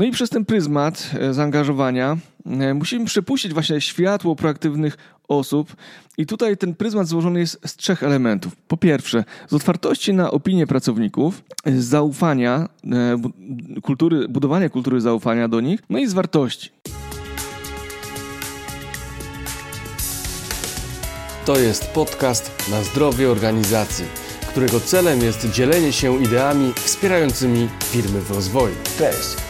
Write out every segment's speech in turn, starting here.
No i przez ten pryzmat e, zaangażowania e, musimy przypuścić właśnie światło proaktywnych osób i tutaj ten pryzmat złożony jest z trzech elementów. Po pierwsze, z otwartości na opinię pracowników, z zaufania, e, kultury, budowania kultury zaufania do nich, no i z wartości. To jest podcast na zdrowie organizacji którego celem jest dzielenie się ideami wspierającymi firmy w rozwoju. Cześć,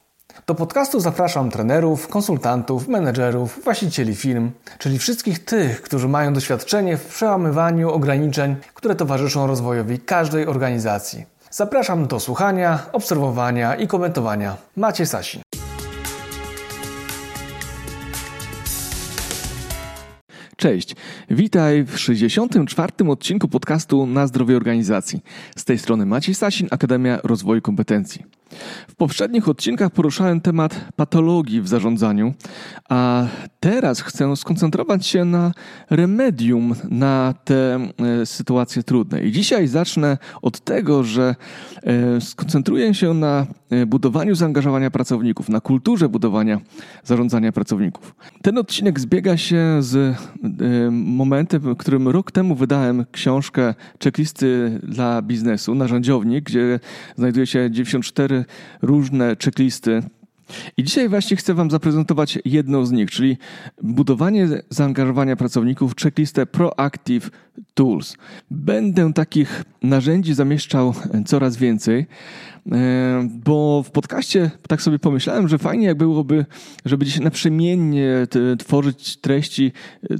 Do podcastu zapraszam trenerów, konsultantów, menedżerów, właścicieli firm, czyli wszystkich tych, którzy mają doświadczenie w przełamywaniu ograniczeń, które towarzyszą rozwojowi każdej organizacji. Zapraszam do słuchania, obserwowania i komentowania. Macie Sasin. Cześć, witaj w 64. odcinku podcastu Na zdrowie organizacji. Z tej strony Maciej Sasin, Akademia Rozwoju Kompetencji. W poprzednich odcinkach poruszałem temat patologii w zarządzaniu, a teraz chcę skoncentrować się na remedium na te e, sytuacje trudne. I dzisiaj zacznę od tego, że e, skoncentruję się na e, budowaniu zaangażowania pracowników, na kulturze budowania zarządzania pracowników. Ten odcinek zbiega się z momentem, w którym rok temu wydałem książkę checklisty dla biznesu, narzędziownik, gdzie znajduje się 94 różne checklisty. I dzisiaj właśnie chcę Wam zaprezentować jedną z nich, czyli budowanie zaangażowania pracowników, checklistę Proactive Tools. Będę takich narzędzi zamieszczał coraz więcej. E, bo w podcaście tak sobie pomyślałem, że fajnie jak byłoby, żeby gdzieś naprzemiennie tworzyć treści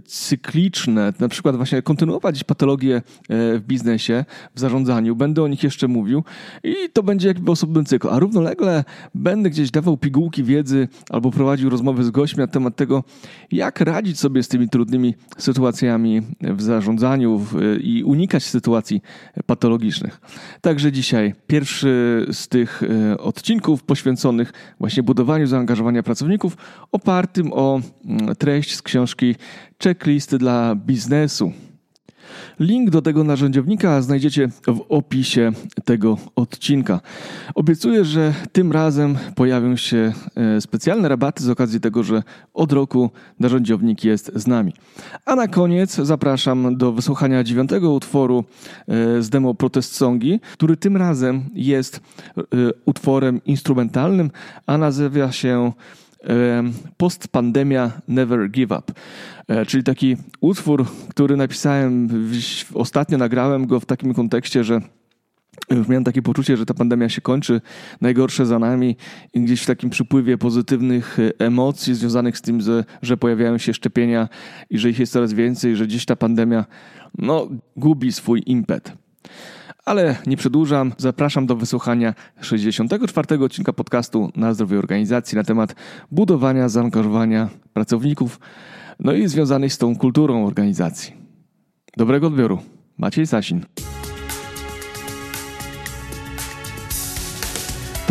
cykliczne, na przykład właśnie kontynuować patologię e, w biznesie, w zarządzaniu, będę o nich jeszcze mówił i to będzie jakby osobny cykl, a równolegle będę gdzieś dawał pigułki wiedzy albo prowadził rozmowy z gośćmi na temat tego, jak radzić sobie z tymi trudnymi sytuacjami w zarządzaniu i unikać sytuacji patologicznych. Także dzisiaj pierwszy z tych e, odcinków poświęconych właśnie budowaniu zaangażowania pracowników, opartym o mm, treść z książki Checklisty dla biznesu. Link do tego narzędziownika znajdziecie w opisie tego odcinka. Obiecuję, że tym razem pojawią się e, specjalne rabaty z okazji tego, że od roku narzędziownik jest z nami. A na koniec zapraszam do wysłuchania dziewiątego utworu e, z demo Protest Songi, który tym razem jest e, utworem instrumentalnym, a nazywa się Postpandemia Never Give Up. E, czyli taki utwór, który napisałem, ostatnio nagrałem go w takim kontekście, że miałem takie poczucie, że ta pandemia się kończy, najgorsze za nami i gdzieś w takim przypływie pozytywnych e, emocji związanych z tym, że pojawiają się szczepienia i że ich jest coraz więcej, że gdzieś ta pandemia no, gubi swój impet. Ale nie przedłużam, zapraszam do wysłuchania 64. odcinka podcastu na zdrowie organizacji na temat budowania zaangażowania pracowników, no i związanej z tą kulturą organizacji. Dobrego odbioru. Maciej Sasin.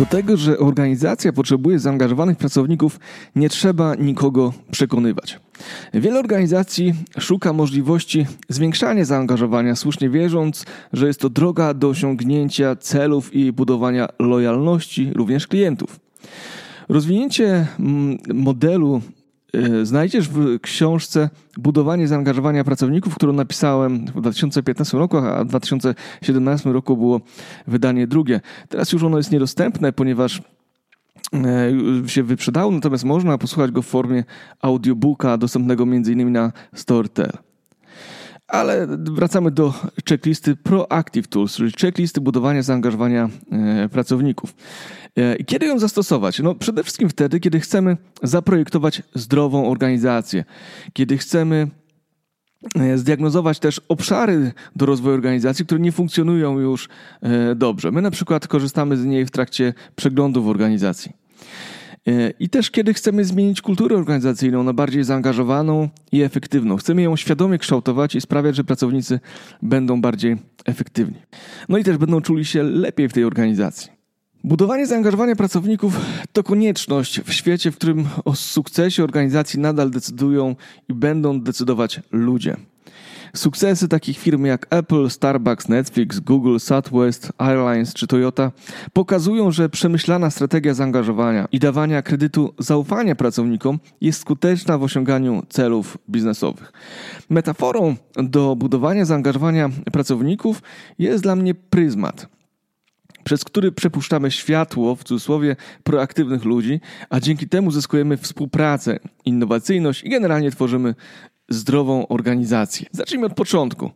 Do tego, że organizacja potrzebuje zaangażowanych pracowników, nie trzeba nikogo przekonywać. Wiele organizacji szuka możliwości zwiększania zaangażowania, słusznie wierząc, że jest to droga do osiągnięcia celów i budowania lojalności również klientów. Rozwinięcie mm, modelu znajdziesz w książce Budowanie zaangażowania pracowników, którą napisałem w 2015 roku, a w 2017 roku było wydanie drugie. Teraz już ono jest niedostępne, ponieważ E, się wyprzedało, natomiast można posłuchać go w formie audiobooka dostępnego m.in. na Storytel. Ale wracamy do checklisty Proactive Tools, czyli checklisty budowania zaangażowania e, pracowników. E, kiedy ją zastosować? No przede wszystkim wtedy, kiedy chcemy zaprojektować zdrową organizację, kiedy chcemy zdiagnozować też obszary do rozwoju organizacji, które nie funkcjonują już dobrze. My na przykład korzystamy z niej w trakcie przeglądów organizacji. E, I też kiedy chcemy zmienić kulturę organizacyjną na bardziej zaangażowaną i efektywną. Chcemy ją świadomie kształtować i sprawiać, że pracownicy będą bardziej efektywni. No i też będą czuli się lepiej w tej organizacji. Budowanie zaangażowania pracowników to konieczność w świecie, w którym o sukcesie organizacji nadal decydują i będą decydować ludzie. Sukcesy takich firm jak Apple, Starbucks, Netflix, Google, Southwest Airlines czy Toyota pokazują, że przemyślana strategia zaangażowania i dawania kredytu zaufania pracownikom jest skuteczna w osiąganiu celów biznesowych. Metaforą do budowania zaangażowania pracowników jest dla mnie pryzmat przez który przepuszczamy światło, w cudzysłowie, proaktywnych ludzi, a dzięki temu zyskujemy współpracę, innowacyjność i generalnie tworzymy zdrową organizację. Zacznijmy od początku,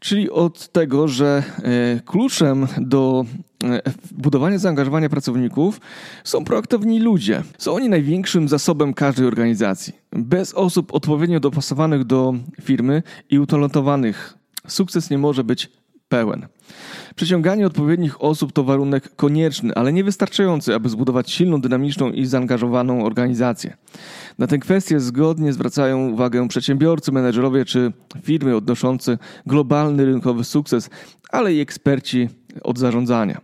czyli od tego, że e, kluczem do e, budowania zaangażowania pracowników są proaktywni ludzie. Są oni największym zasobem każdej organizacji. Bez osób odpowiednio dopasowanych do firmy i utalentowanych sukces nie może być pełen. Przyciąganie odpowiednich osób to warunek konieczny, ale niewystarczający, aby zbudować silną, dynamiczną i zaangażowaną organizację. Na tę kwestię zgodnie zwracają uwagę przedsiębiorcy, menedżerowie czy firmy odnoszące globalny rynkowy sukces, ale i eksperci od zarządzania.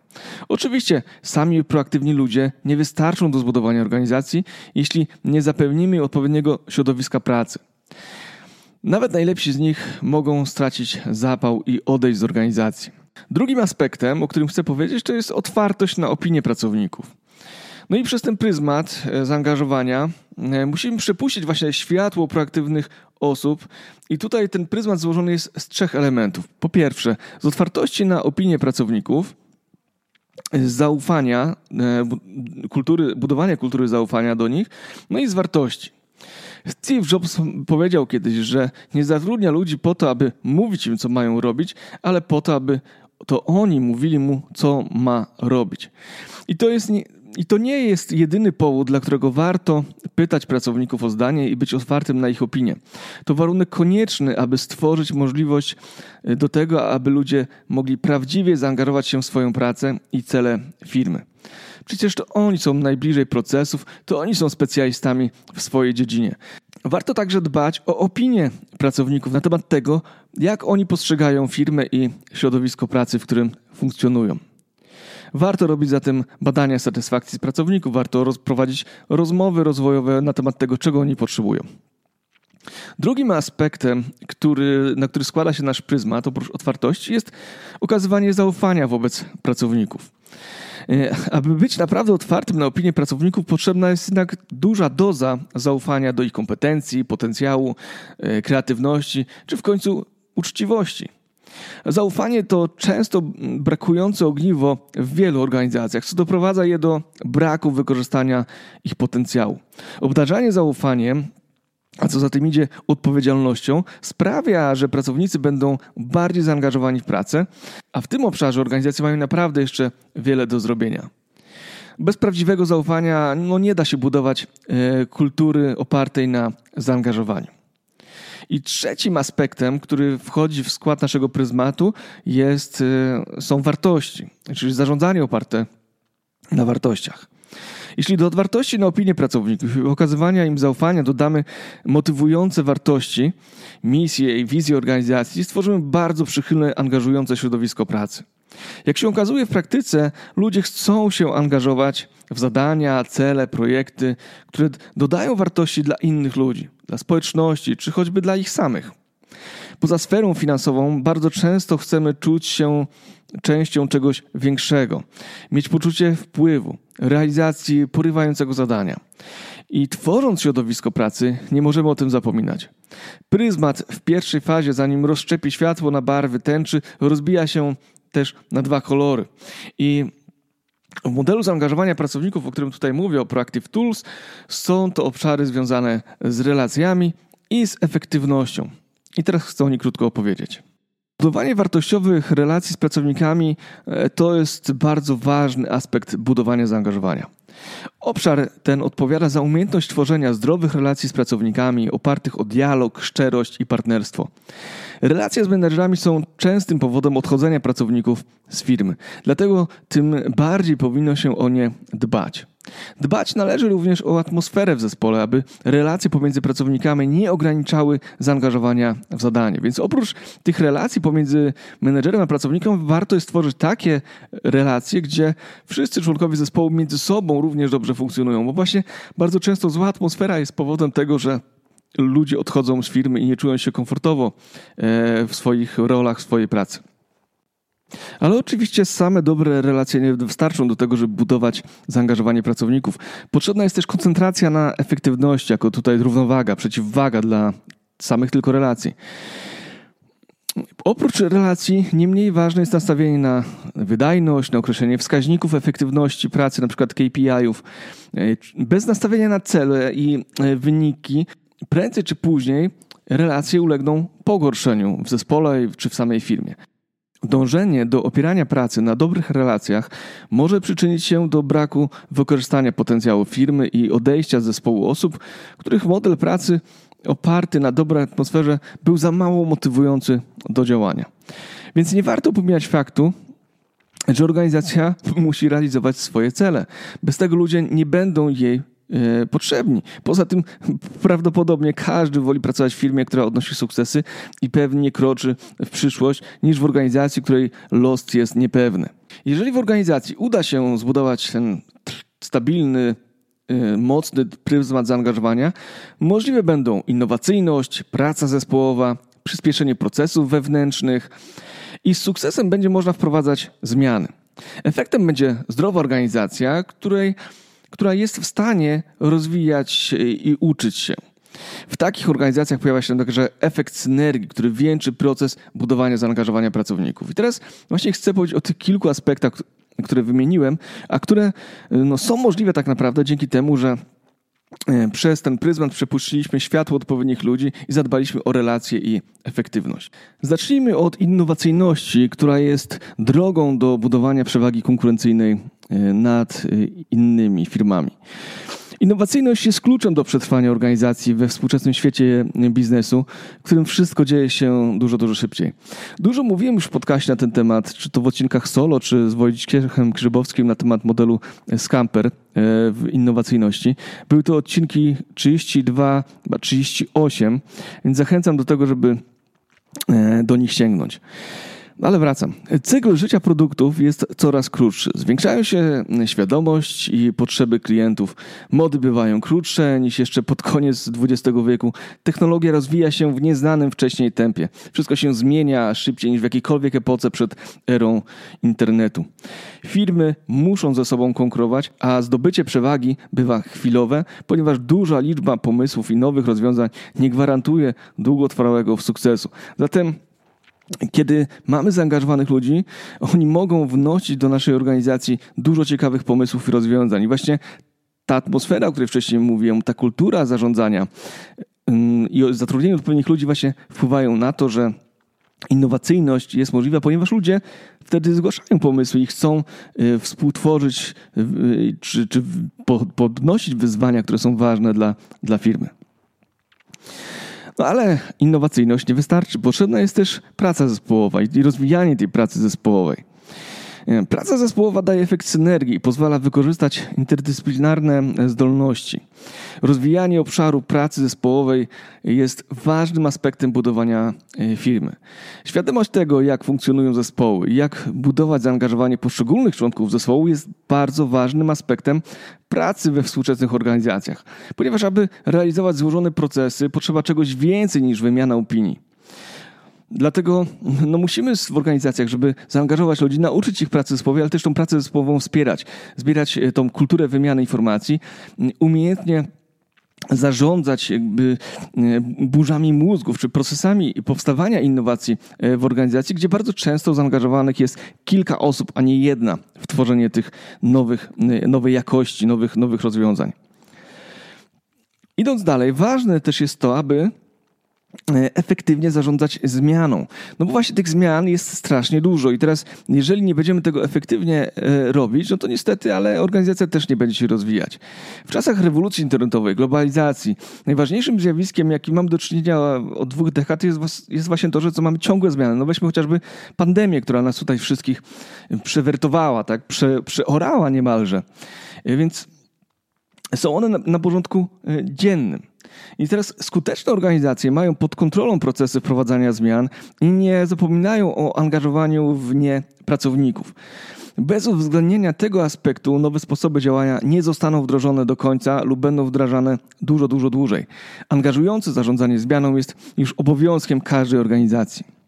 Oczywiście sami proaktywni ludzie nie wystarczą do zbudowania organizacji, jeśli nie zapewnimy odpowiedniego środowiska pracy. Nawet najlepsi z nich mogą stracić zapał i odejść z organizacji. Drugim aspektem, o którym chcę powiedzieć, to jest otwartość na opinie pracowników. No i przez ten pryzmat e, zaangażowania e, musimy przepuścić właśnie światło proaktywnych osób. I tutaj ten pryzmat złożony jest z trzech elementów. Po pierwsze, z otwartości na opinie pracowników, z zaufania, e, kultury, budowania kultury zaufania do nich, no i z wartości. Steve Jobs powiedział kiedyś, że nie zatrudnia ludzi po to, aby mówić im, co mają robić, ale po to, aby to oni mówili mu, co ma robić. I to jest. I to nie jest jedyny powód, dla którego warto pytać pracowników o zdanie i być otwartym na ich opinię. To warunek konieczny, aby stworzyć możliwość e, do tego, aby ludzie mogli prawdziwie zaangażować się w swoją pracę i cele firmy. Przecież to oni są najbliżej procesów, to oni są specjalistami w swojej dziedzinie. Warto także dbać o opinię pracowników na temat tego, jak oni postrzegają firmę i środowisko pracy, w którym funkcjonują. Warto robić zatem badania satysfakcji pracowników, warto prowadzić rozmowy rozwojowe na temat tego, czego oni potrzebują. Drugim aspektem, który, na który składa się nasz pryzmat, oprócz otwartości, jest okazywanie zaufania wobec pracowników. E, aby być naprawdę otwartym na opinię pracowników, potrzebna jest jednak duża doza zaufania do ich kompetencji, potencjału, e, kreatywności, czy w końcu uczciwości. Zaufanie to często brakujące ogniwo w wielu organizacjach, co doprowadza je do braku wykorzystania ich potencjału. Obdarzanie zaufaniem a co za tym idzie odpowiedzialnością, sprawia, że pracownicy będą bardziej zaangażowani w pracę, a w tym obszarze organizacje mają naprawdę jeszcze wiele do zrobienia. Bez prawdziwego zaufania no, nie da się budować e, kultury opartej na zaangażowaniu. I trzecim aspektem, który wchodzi w skład naszego pryzmatu, jest, e, są wartości, czyli zarządzanie oparte na wartościach. Jeśli do wartości na opinię pracowników i okazywania im zaufania dodamy motywujące wartości, misje i wizję organizacji, stworzymy bardzo przychylne, angażujące środowisko pracy. Jak się okazuje w praktyce, ludzie chcą się angażować w zadania, cele, projekty, które dodają wartości dla innych ludzi, dla społeczności czy choćby dla ich samych. Poza sferą finansową bardzo często chcemy czuć się częścią czegoś większego, mieć poczucie wpływu, realizacji porywającego zadania. I tworząc środowisko pracy, nie możemy o tym zapominać. Pryzmat w pierwszej fazie, zanim rozszczepi światło na barwy tęczy, rozbija się też na dwa kolory. I w modelu zaangażowania pracowników, o którym tutaj mówię, o Proactive Tools, są to obszary związane z relacjami i z efektywnością. I teraz chcę o nich krótko opowiedzieć. Budowanie wartościowych relacji z pracownikami e, to jest bardzo ważny aspekt budowania zaangażowania. Obszar ten odpowiada za umiejętność tworzenia zdrowych relacji z pracownikami, opartych o dialog, szczerość i partnerstwo. Relacje z menedżerami są częstym powodem odchodzenia pracowników z firmy, dlatego tym bardziej powinno się o nie dbać. Dbać należy również o atmosferę w zespole, aby relacje pomiędzy pracownikami nie ograniczały zaangażowania w zadanie. Więc oprócz tych relacji pomiędzy menedżerem a pracownikiem, warto jest stworzyć takie relacje, gdzie wszyscy członkowie zespołu między sobą również dobrze funkcjonują, bo właśnie bardzo często zła atmosfera jest powodem tego, że ludzie odchodzą z firmy i nie czują się komfortowo e, w swoich rolach, w swojej pracy. Ale oczywiście same dobre relacje nie wystarczą do tego, żeby budować zaangażowanie pracowników. Potrzebna jest też koncentracja na efektywności, jako tutaj równowaga, przeciwwaga dla samych tylko relacji. Oprócz relacji, nie mniej ważne jest nastawienie na wydajność, na określenie wskaźników efektywności pracy, np. KPI-ów. Bez nastawienia na cele i wyniki, prędzej czy później relacje ulegną pogorszeniu w zespole czy w samej firmie. Dążenie do opierania pracy na dobrych relacjach może przyczynić się do braku wykorzystania potencjału firmy i odejścia z zespołu osób, których model pracy oparty na dobrej atmosferze był za mało motywujący do działania. Więc nie warto pomijać faktu, że organizacja musi realizować swoje cele. Bez tego ludzie nie będą jej E, potrzebni. Poza tym prawdopodobnie każdy woli pracować w firmie, która odnosi sukcesy i pewnie kroczy w przyszłość, niż w organizacji, której los jest niepewny. Jeżeli w organizacji uda się zbudować ten stabilny, mocny pryzmat zaangażowania, możliwe będą innowacyjność, praca zespołowa, przyspieszenie procesów wewnętrznych i z sukcesem będzie można wprowadzać zmiany. Efektem będzie zdrowa organizacja, której która jest w stanie rozwijać się i uczyć się. W takich organizacjach pojawia się także efekt synergii, który wieńczy proces budowania zaangażowania pracowników. I teraz właśnie chcę powiedzieć o tych kilku aspektach, które wymieniłem, a które no, są możliwe tak naprawdę dzięki temu, że e, przez ten pryzmat przepuściliśmy światło odpowiednich ludzi i zadbaliśmy o relacje i efektywność. Zacznijmy od innowacyjności, która jest drogą do budowania przewagi konkurencyjnej E, nad innymi firmami. Innowacyjność jest kluczem do przetrwania organizacji we współczesnym świecie biznesu, w którym wszystko dzieje się dużo, dużo szybciej. Dużo mówiłem już w podcaście na ten temat, czy to w odcinkach solo, czy z Wojciechem Grzybowskim na temat modelu Scamper e, w innowacyjności. Były to odcinki 32, 38, więc zachęcam do tego, żeby do nich sięgnąć. Ale wracam. Cykl życia produktów jest coraz krótszy. Zwiększają się świadomość i potrzeby klientów. Mody bywają krótsze niż jeszcze pod koniec XX wieku. Technologia rozwija się w nieznanym wcześniej tempie. Wszystko się zmienia szybciej niż w jakiejkolwiek epoce przed erą internetu. Firmy muszą ze sobą konkurować, a zdobycie przewagi bywa chwilowe, ponieważ duża liczba pomysłów i nowych rozwiązań nie gwarantuje długotrwałego sukcesu. Zatem kiedy mamy zaangażowanych ludzi, oni mogą wnosić do naszej organizacji dużo ciekawych pomysłów i rozwiązań. I właśnie ta atmosfera, o której wcześniej mówiłem, ta kultura zarządzania i zatrudnienie odpowiednich ludzi właśnie wpływają na to, że innowacyjność jest możliwa, ponieważ ludzie wtedy zgłaszają pomysły i chcą y, współtworzyć y, czy, czy podnosić wyzwania, które są ważne dla, dla firmy. No ale innowacyjność nie wystarczy. Potrzebna jest też praca zespołowa i rozwijanie tej pracy zespołowej. E, praca zespołowa daje efekt synergii i pozwala wykorzystać interdyscyplinarne zdolności. Rozwijanie obszaru pracy zespołowej jest ważnym aspektem budowania e, firmy. Świadomość tego, jak funkcjonują zespoły jak budować zaangażowanie poszczególnych członków zespołu jest bardzo ważnym aspektem pracy we współczesnych organizacjach, ponieważ aby realizować złożone procesy potrzeba czegoś więcej niż wymiana opinii. Dlatego no, musimy w organizacjach, żeby zaangażować ludzi, nauczyć ich pracy zespołowej, ale też tą pracę zespołową wspierać, zbierać e, tą kulturę wymiany informacji, umiejętnie zarządzać jakby e, burzami mózgów czy procesami powstawania innowacji e, w organizacji, gdzie bardzo często zaangażowanych jest kilka osób, a nie jedna w tworzenie tych nowych, nowej jakości, nowych, nowych rozwiązań. Idąc dalej, ważne też jest to, aby efektywnie zarządzać zmianą. No bo właśnie tych zmian jest strasznie dużo i teraz jeżeli nie będziemy tego efektywnie e, robić, no to niestety, ale organizacja też nie będzie się rozwijać. W czasach rewolucji internetowej, globalizacji, najważniejszym zjawiskiem, jakim mam do czynienia od dwóch dekad jest, jest właśnie to, że co mamy ciągłe zmiany. No weźmy chociażby pandemię, która nas tutaj wszystkich przewertowała, tak, Prze, przeorała niemalże. E, więc są one na, na porządku dziennym. I teraz skuteczne organizacje mają pod kontrolą procesy wprowadzania zmian i nie zapominają o angażowaniu w nie pracowników. Bez uwzględnienia tego aspektu nowe sposoby działania nie zostaną wdrożone do końca lub będą wdrażane dużo, dużo dłużej. Angażujące zarządzanie zmianą jest już obowiązkiem każdej organizacji.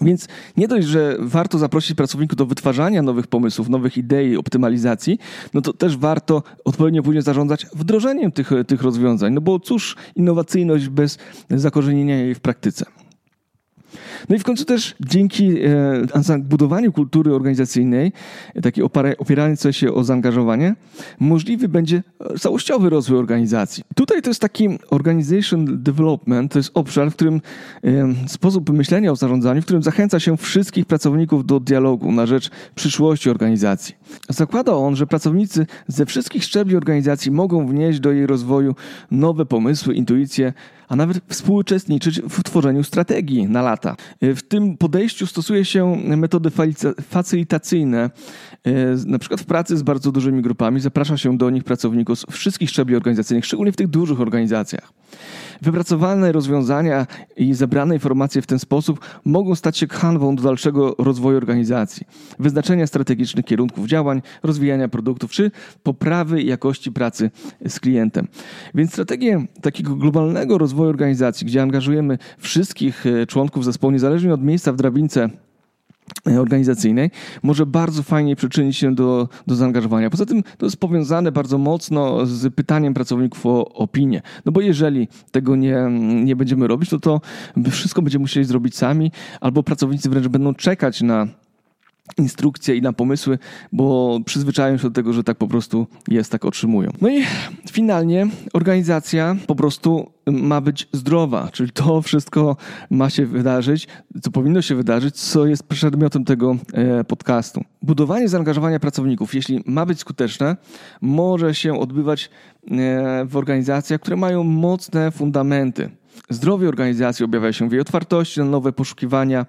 Więc nie dość, że warto zaprosić pracowników do wytwarzania nowych pomysłów, nowych idei, optymalizacji, no to też warto odpowiednio później zarządzać wdrożeniem tych, tych rozwiązań. No bo cóż, innowacyjność bez zakorzenienia jej w praktyce. No i w końcu też dzięki e, budowaniu kultury organizacyjnej, takiej opierającej się o zaangażowanie, możliwy będzie całościowy rozwój organizacji. Tutaj to jest taki organization development, to jest obszar, w którym e, sposób myślenia o zarządzaniu, w którym zachęca się wszystkich pracowników do dialogu na rzecz przyszłości organizacji. Zakłada on, że pracownicy ze wszystkich szczebli organizacji mogą wnieść do jej rozwoju nowe pomysły, intuicje, a nawet współuczestniczyć w tworzeniu strategii na lata. W tym podejściu stosuje się metody facylitacyjne. Na przykład w pracy z bardzo dużymi grupami zaprasza się do nich pracowników z wszystkich szczebli organizacyjnych, szczególnie w tych dużych organizacjach. Wypracowane rozwiązania i zebrane informacje w ten sposób mogą stać się kanwą do dalszego rozwoju organizacji, wyznaczenia strategicznych kierunków działań, rozwijania produktów czy poprawy jakości pracy z klientem. Więc strategię takiego globalnego rozwoju organizacji, gdzie angażujemy wszystkich e, członków zespołu, niezależnie od miejsca w drabince organizacyjnej może bardzo fajnie przyczynić się do, do zaangażowania. Poza tym to jest powiązane bardzo mocno z pytaniem pracowników o opinię. No bo jeżeli tego nie, nie będziemy robić, to to wszystko będziemy musieli zrobić sami, albo pracownicy wręcz będą czekać na instrukcje i na pomysły, bo przyzwyczają się do tego, że tak po prostu jest, tak otrzymują. No i finalnie organizacja po prostu ma być zdrowa, czyli to wszystko ma się wydarzyć, co powinno się wydarzyć, co jest przedmiotem tego e, podcastu. Budowanie zaangażowania pracowników, jeśli ma być skuteczne, może się odbywać e, w organizacjach, które mają mocne fundamenty. Zdrowie organizacji objawia się w jej otwartości na nowe poszukiwania,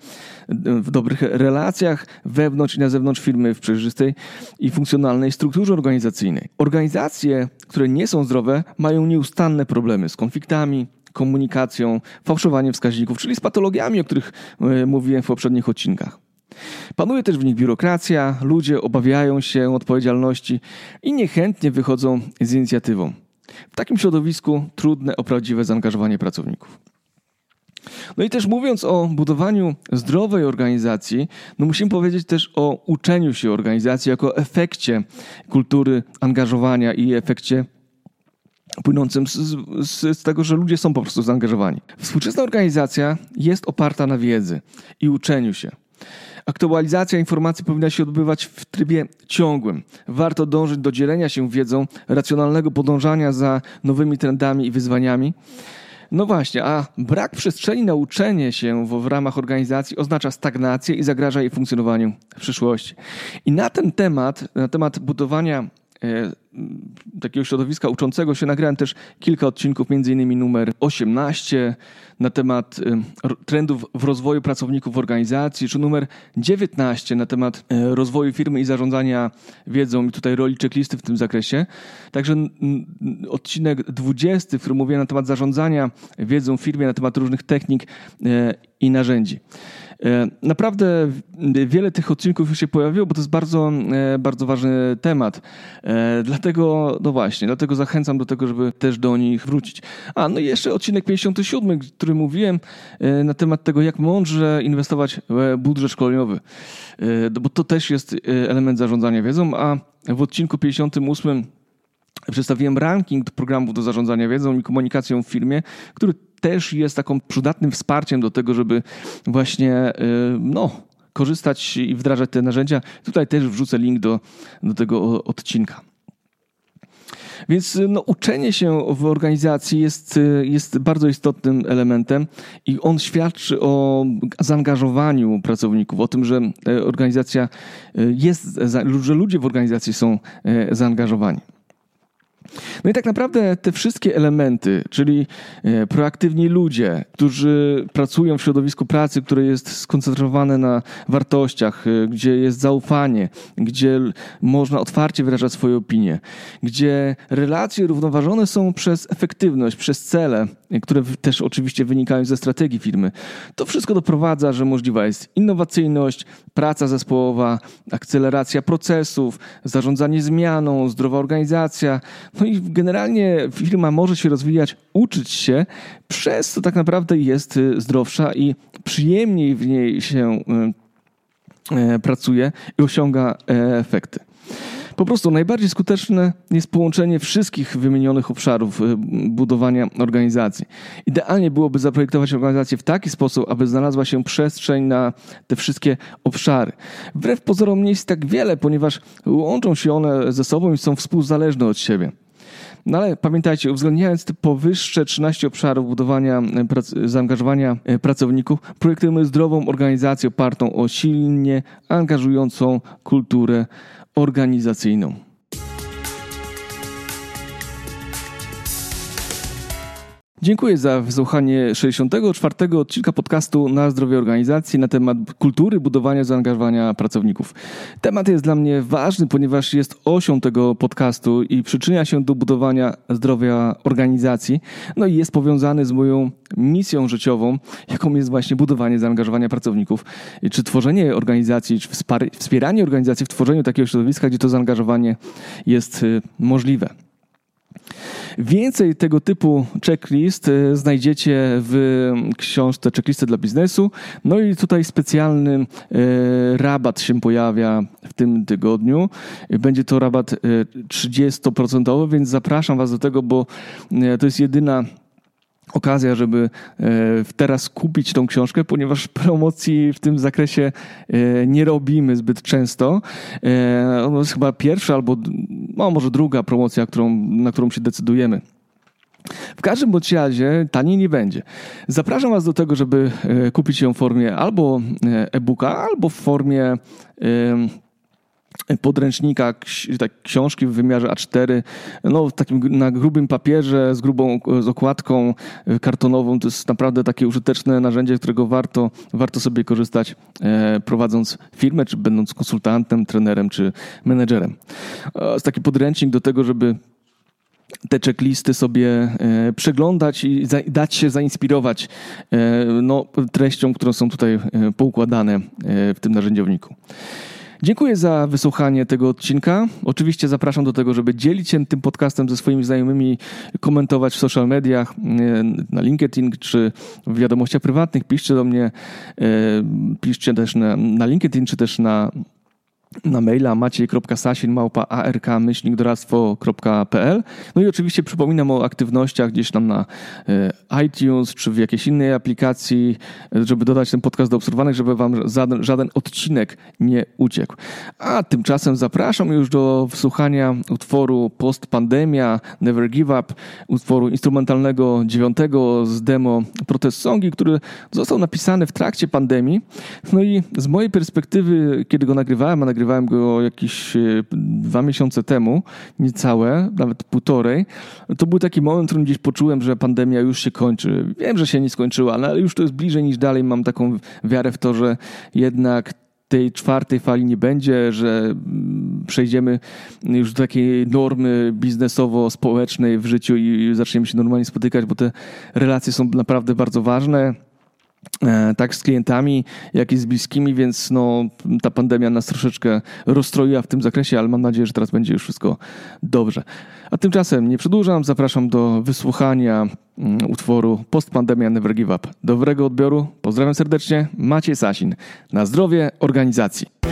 w dobrych relacjach wewnątrz i na zewnątrz firmy, w przejrzystej i funkcjonalnej strukturze organizacyjnej. Organizacje, które nie są zdrowe, mają nieustanne problemy z konfliktami, komunikacją, fałszowaniem wskaźników, czyli z patologiami, o których e, mówiłem w poprzednich odcinkach. Panuje też w nich biurokracja, ludzie obawiają się odpowiedzialności i niechętnie wychodzą z inicjatywą. W takim środowisku trudne o prawdziwe zaangażowanie pracowników. No i też mówiąc o budowaniu zdrowej organizacji, no musimy powiedzieć też o uczeniu się organizacji jako efekcie kultury angażowania i efekcie płynącym z, z, z, tego, że ludzie są po prostu zaangażowani. Współczesna organizacja jest oparta na wiedzy i uczeniu się. Aktualizacja informacji powinna się odbywać w trybie ciągłym. Warto dążyć do dzielenia się wiedzą, racjonalnego podążania za nowymi trendami i wyzwaniami. No właśnie, a brak przestrzeni na uczenie się w, w, ramach organizacji oznacza stagnację i zagraża jej funkcjonowaniu w przyszłości. I na ten temat, na temat budowania takiego środowiska uczącego się nagrałem też kilka odcinków, innymi numer 18 na temat e, trendów w rozwoju pracowników w organizacji, czy numer 19 na temat e, rozwoju firmy i zarządzania wiedzą i tutaj roli checklisty w tym zakresie. Także odcinek 20, w którym mówię na temat zarządzania wiedzą w firmie, na temat różnych technik i narzędzi. E, naprawdę wiele tych odcinków już się pojawiło, bo to jest bardzo, e, bardzo ważny temat. E, dlatego, no właśnie, dlatego zachęcam do tego, żeby też do nich wrócić. A, no i jeszcze odcinek 57, który mówiłem na temat tego, jak mądrze inwestować budżet szkoleniowy. Bo to też jest element zarządzania wiedzą, a w odcinku 58 przedstawiłem ranking programów do zarządzania wiedzą i komunikacją w firmie, który też jest taką przydatnym wsparciem do tego, żeby właśnie y, no, korzystać i wdrażać te narzędzia. Tutaj też wrzucę link do, do tego odcinka. Więc no, uczenie się w organizacji jest, jest bardzo istotnym elementem i on świadczy o zaangażowaniu pracowników, o tym, że organizacja jest, że ludzie w organizacji są zaangażowani. No i tak naprawdę te wszystkie elementy, czyli e, proaktywni ludzie, którzy pracują w środowisku pracy, które jest skoncentrowane na wartościach, e, gdzie jest zaufanie, gdzie można otwarcie wyrażać swoje opinie, gdzie relacje równoważone są przez efektywność, przez cele, e, które też oczywiście wynikają ze strategii firmy. To wszystko doprowadza, że możliwa jest innowacyjność, praca zespołowa, akceleracja procesów, zarządzanie zmianą, zdrowa organizacja, no i generalnie firma może się rozwijać, uczyć się, przez co tak naprawdę jest y, zdrowsza i przyjemniej w niej się y, y, pracuje i osiąga e, efekty. Po prostu najbardziej skuteczne jest połączenie wszystkich wymienionych obszarów budowania organizacji. Idealnie byłoby zaprojektować organizację w taki sposób, aby znalazła się przestrzeń na te wszystkie obszary. Wbrew pozorom nie jest tak wiele, ponieważ łączą się one ze sobą i są współzależne od siebie. No ale pamiętajcie, uwzględniając te powyższe 13 obszarów budowania e, zaangażowania e, pracowników, projektujemy zdrową organizację opartą o silnie angażującą kulturę organizacyjną. Dziękuję za wysłuchanie 64. odcinka podcastu na zdrowie organizacji na temat kultury budowania zaangażowania pracowników. Temat jest dla mnie ważny, ponieważ jest osią tego podcastu i przyczynia się do budowania zdrowia organizacji, no i jest powiązany z moją misją życiową, jaką jest właśnie budowanie zaangażowania pracowników, czy tworzenie organizacji, czy wspieranie organizacji w tworzeniu takiego środowiska, gdzie to zaangażowanie jest y, możliwe. Więcej tego typu checklist e, znajdziecie w książce Checklisty dla biznesu. No i tutaj specjalny e, rabat się pojawia w tym tygodniu. Będzie to rabat 30%, e, więc zapraszam Was do tego, bo to jest jedyna okazja, żeby e, teraz kupić tą książkę, ponieważ promocji w tym zakresie e, nie robimy zbyt często. E, to jest chyba pierwsza albo no, może druga promocja, którą, na którą się decydujemy. W każdym bądź razie taniej nie będzie. Zapraszam Was do tego, żeby kupić ją w formie albo e-booka, albo w formie podręcznika, tak, książki w wymiarze A4, no, takim na grubym papierze, z grubą z okładką e, kartonową. To jest naprawdę takie użyteczne narzędzie, którego warto, warto sobie korzystać, e, prowadząc firmę, czy będąc konsultantem, trenerem, czy menedżerem. Jest taki podręcznik do tego, żeby te checklisty sobie e, przeglądać i dać się zainspirować e, no, treścią, które są tutaj e, poukładane e, w tym narzędziowniku. Dziękuję za wysłuchanie tego odcinka. Oczywiście zapraszam do tego, żeby dzielić się tym podcastem ze swoimi znajomymi, komentować w social mediach, e, na LinkedIn czy w wiadomościach prywatnych. Piszcie do mnie, e, piszcie też na, na LinkedIn czy też na na maila maciej.sasin.ark-doradztwo.pl No i oczywiście przypominam o aktywnościach gdzieś tam na e, iTunes czy w jakiejś innej aplikacji, żeby dodać ten podcast do obserwowanych, żeby wam żaden, żaden odcinek nie uciekł. A tymczasem zapraszam już do wsłuchania utworu Post Pandemia Never Give Up, utworu instrumentalnego dziewiątego z demo Protest Songi, który został napisany w trakcie pandemii. No i z mojej perspektywy, kiedy go nagrywałem, a nagrywałem nagrywałem go jakieś e, dwa miesiące temu, niecałe, nawet półtorej, to był taki moment, w którym gdzieś poczułem, że pandemia już się kończy. Wiem, że się nie skończyła, ale już to jest bliżej niż dalej. Mam taką wiarę w to, że jednak tej czwartej fali nie będzie, że mm, przejdziemy już do takiej normy biznesowo-społecznej w życiu i zaczniemy się normalnie spotykać, bo te relacje są naprawdę bardzo ważne. E, tak z klientami, jak i z bliskimi, więc no, ta pandemia nas troszeczkę rozstroiła w tym zakresie, ale mam nadzieję, że teraz będzie już wszystko dobrze. A tymczasem nie przedłużam, zapraszam do wysłuchania mm, utworu Postpandemia Never Give Up. Dobrego odbioru, pozdrawiam serdecznie, Maciej Sasin. Na zdrowie organizacji.